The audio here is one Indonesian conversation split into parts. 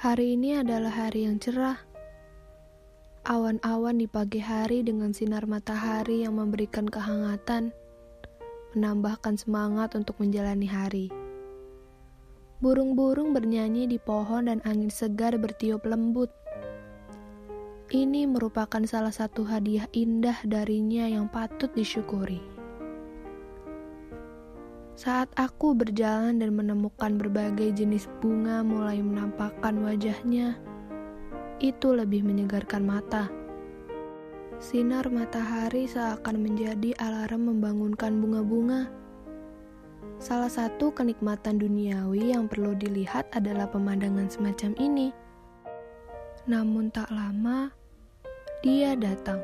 Hari ini adalah hari yang cerah. Awan-awan di pagi hari dengan sinar matahari yang memberikan kehangatan, menambahkan semangat untuk menjalani hari. Burung-burung bernyanyi di pohon dan angin segar bertiup lembut. Ini merupakan salah satu hadiah indah darinya yang patut disyukuri. Saat aku berjalan dan menemukan berbagai jenis bunga mulai menampakkan wajahnya, itu lebih menyegarkan mata. Sinar matahari seakan menjadi alarm membangunkan bunga-bunga. Salah satu kenikmatan duniawi yang perlu dilihat adalah pemandangan semacam ini. Namun tak lama, dia datang.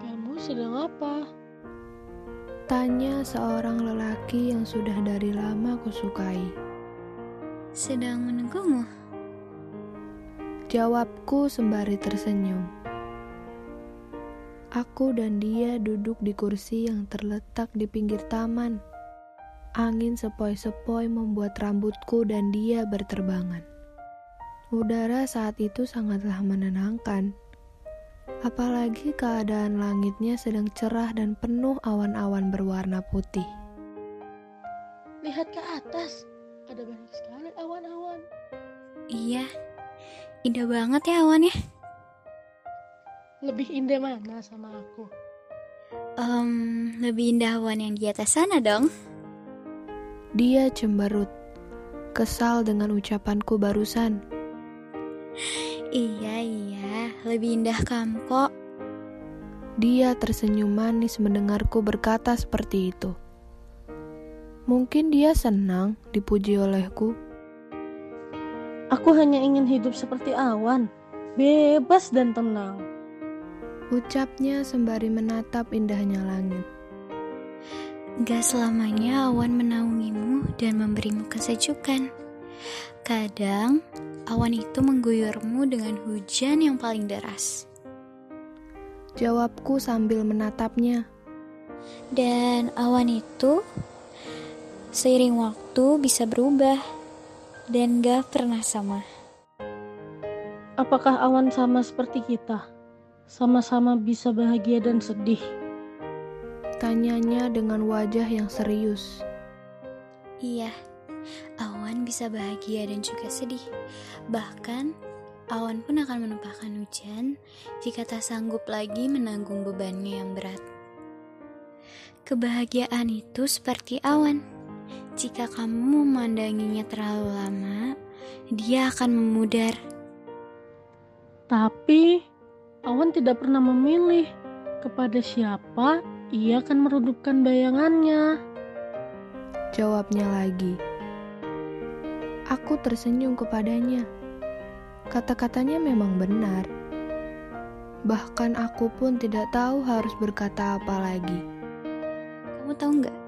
Kamu sedang apa? Tanya seorang lelaki yang sudah dari lama kusukai. Sedang menunggumu. Jawabku sembari tersenyum. Aku dan dia duduk di kursi yang terletak di pinggir taman. Angin sepoi-sepoi membuat rambutku dan dia berterbangan. Udara saat itu sangatlah menenangkan apalagi keadaan langitnya sedang cerah dan penuh awan-awan berwarna putih. Lihat ke atas, ada banyak sekali awan-awan. Iya, indah banget ya awannya. Lebih indah mana sama aku? Um, lebih indah awan yang di atas sana dong. Dia cemberut, kesal dengan ucapanku barusan. Iya, iya, lebih indah kamu kok. Dia tersenyum manis mendengarku berkata seperti itu. Mungkin dia senang dipuji olehku. Aku hanya ingin hidup seperti awan, bebas dan tenang. Ucapnya sembari menatap indahnya langit. Gak selamanya awan menaungimu dan memberimu kesejukan. Kadang awan itu mengguyurmu dengan hujan yang paling deras. Jawabku sambil menatapnya. Dan awan itu seiring waktu bisa berubah dan gak pernah sama. Apakah awan sama seperti kita? Sama-sama bisa bahagia dan sedih. Tanyanya dengan wajah yang serius. Iya, awan bisa bahagia dan juga sedih. Bahkan, awan pun akan menumpahkan hujan jika tak sanggup lagi menanggung bebannya yang berat. Kebahagiaan itu seperti awan. Jika kamu memandanginya terlalu lama, dia akan memudar. Tapi, awan tidak pernah memilih kepada siapa ia akan meredupkan bayangannya. Jawabnya lagi. Aku tersenyum kepadanya. Kata-katanya memang benar. Bahkan aku pun tidak tahu harus berkata apa lagi. Kamu tahu nggak?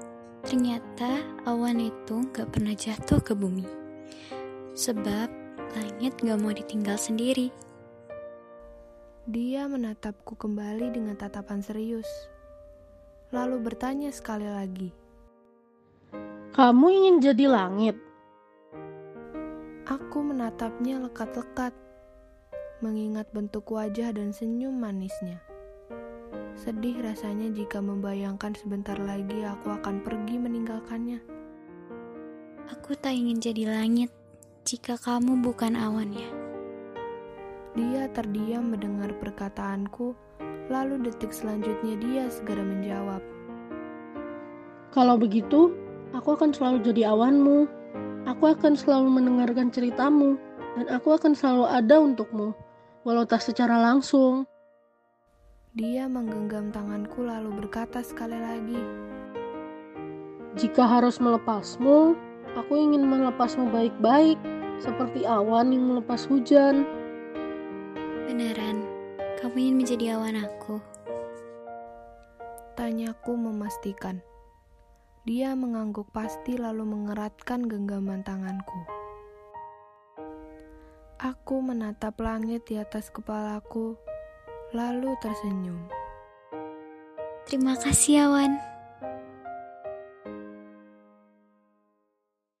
Ternyata awan itu nggak pernah jatuh ke bumi. Sebab langit nggak mau ditinggal sendiri. Dia menatapku kembali dengan tatapan serius. Lalu bertanya sekali lagi. Kamu ingin jadi langit? Aku menatapnya lekat-lekat, mengingat bentuk wajah dan senyum manisnya. Sedih rasanya jika membayangkan sebentar lagi aku akan pergi meninggalkannya. Aku tak ingin jadi langit jika kamu bukan awannya. Dia terdiam mendengar perkataanku, lalu detik selanjutnya dia segera menjawab. Kalau begitu, aku akan selalu jadi awanmu. Aku akan selalu mendengarkan ceritamu, dan aku akan selalu ada untukmu, walau tak secara langsung. Dia menggenggam tanganku lalu berkata sekali lagi, Jika harus melepasmu, aku ingin melepasmu baik-baik, seperti awan yang melepas hujan. Beneran, kamu ingin menjadi awan aku? Tanyaku memastikan. Dia mengangguk pasti lalu mengeratkan genggaman tanganku. Aku menatap langit di atas kepalaku, lalu tersenyum. Terima kasih, Awan.